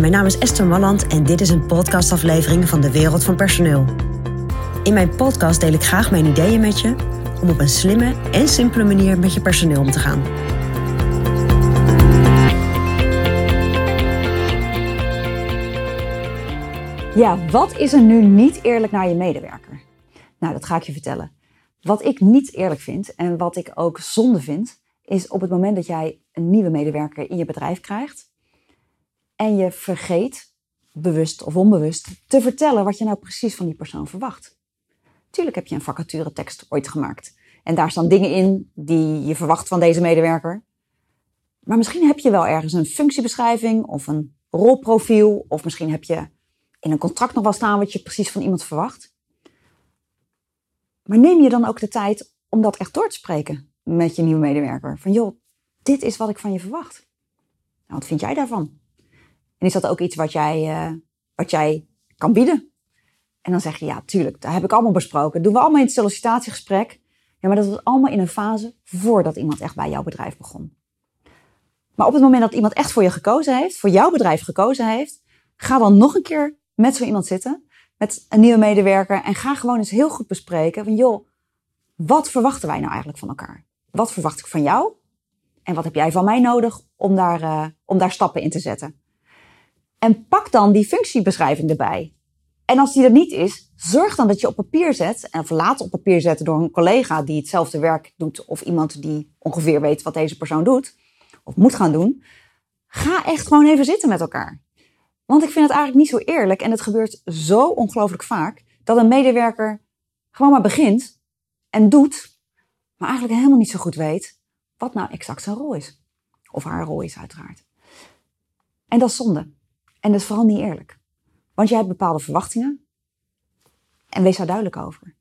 Mijn naam is Esther Malland en dit is een podcastaflevering van de Wereld van Personeel. In mijn podcast deel ik graag mijn ideeën met je om op een slimme en simpele manier met je personeel om te gaan. Ja, wat is er nu niet eerlijk naar je medewerker? Nou, dat ga ik je vertellen. Wat ik niet eerlijk vind en wat ik ook zonde vind, is op het moment dat jij een nieuwe medewerker in je bedrijf krijgt en je vergeet, bewust of onbewust, te vertellen wat je nou precies van die persoon verwacht. Tuurlijk heb je een vacaturetekst ooit gemaakt. En daar staan dingen in die je verwacht van deze medewerker. Maar misschien heb je wel ergens een functiebeschrijving of een rolprofiel. Of misschien heb je in een contract nog wel staan wat je precies van iemand verwacht. Maar neem je dan ook de tijd om dat echt door te spreken met je nieuwe medewerker? Van joh, dit is wat ik van je verwacht. Nou, wat vind jij daarvan? En is dat ook iets wat jij, uh, wat jij kan bieden? En dan zeg je, ja, tuurlijk, dat heb ik allemaal besproken. Dat doen we allemaal in het sollicitatiegesprek. Ja, maar dat was allemaal in een fase voordat iemand echt bij jouw bedrijf begon. Maar op het moment dat iemand echt voor je gekozen heeft, voor jouw bedrijf gekozen heeft, ga dan nog een keer met zo iemand zitten, met een nieuwe medewerker, en ga gewoon eens heel goed bespreken van, joh, wat verwachten wij nou eigenlijk van elkaar? Wat verwacht ik van jou? En wat heb jij van mij nodig om daar, uh, om daar stappen in te zetten? En pak dan die functiebeschrijving erbij. En als die er niet is, zorg dan dat je op papier zet, of laat op papier zetten door een collega die hetzelfde werk doet, of iemand die ongeveer weet wat deze persoon doet, of moet gaan doen. Ga echt gewoon even zitten met elkaar. Want ik vind het eigenlijk niet zo eerlijk, en het gebeurt zo ongelooflijk vaak, dat een medewerker gewoon maar begint en doet, maar eigenlijk helemaal niet zo goed weet wat nou exact zijn rol is. Of haar rol is, uiteraard. En dat is zonde. En dat is vooral niet eerlijk. Want jij hebt bepaalde verwachtingen. En wees daar duidelijk over.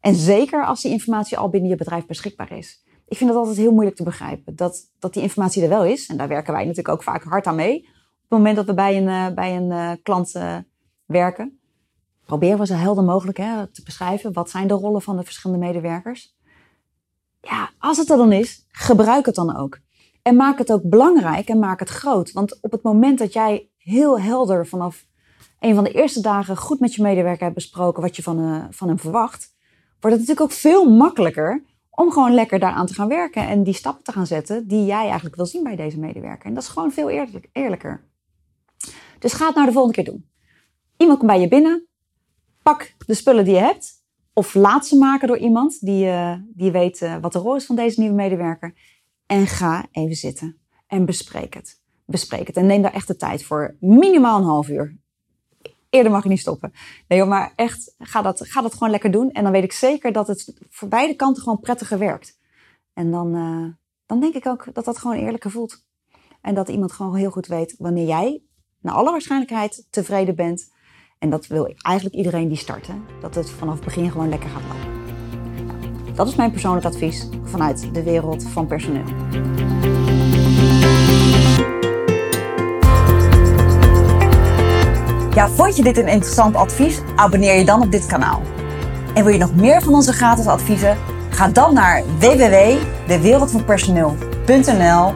En zeker als die informatie al binnen je bedrijf beschikbaar is. Ik vind het altijd heel moeilijk te begrijpen. Dat, dat die informatie er wel is. En daar werken wij natuurlijk ook vaak hard aan mee. Op het moment dat we bij een, uh, bij een uh, klant uh, werken. Proberen we zo helder mogelijk hè, te beschrijven. Wat zijn de rollen van de verschillende medewerkers? Ja, als het er dan is, gebruik het dan ook. En maak het ook belangrijk en maak het groot. Want op het moment dat jij heel helder vanaf een van de eerste dagen goed met je medewerker hebt besproken wat je van, uh, van hem verwacht, wordt het natuurlijk ook veel makkelijker om gewoon lekker daaraan te gaan werken en die stappen te gaan zetten die jij eigenlijk wil zien bij deze medewerker. En dat is gewoon veel eerlijk, eerlijker. Dus ga het nou de volgende keer doen. Iemand komt bij je binnen, pak de spullen die je hebt, of laat ze maken door iemand die, uh, die weet uh, wat de rol is van deze nieuwe medewerker. En ga even zitten en bespreek het bespreek het. En neem daar echt de tijd voor. Minimaal een half uur. Eerder mag je niet stoppen. Nee maar echt, ga dat, ga dat gewoon lekker doen. En dan weet ik zeker dat het voor beide kanten gewoon prettiger werkt. En dan, uh, dan denk ik ook dat dat gewoon eerlijker voelt. En dat iemand gewoon heel goed weet wanneer jij, naar alle waarschijnlijkheid, tevreden bent. En dat wil eigenlijk iedereen die start. Dat het vanaf het begin gewoon lekker gaat lopen. Dat is mijn persoonlijk advies vanuit de wereld van personeel. Ja, vond je dit een interessant advies? Abonneer je dan op dit kanaal. En wil je nog meer van onze gratis adviezen? Ga dan naar www.dewereldvanpersoneel.nl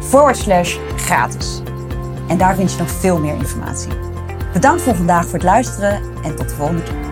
forward slash gratis. En daar vind je nog veel meer informatie. Bedankt voor vandaag voor het luisteren en tot de volgende keer.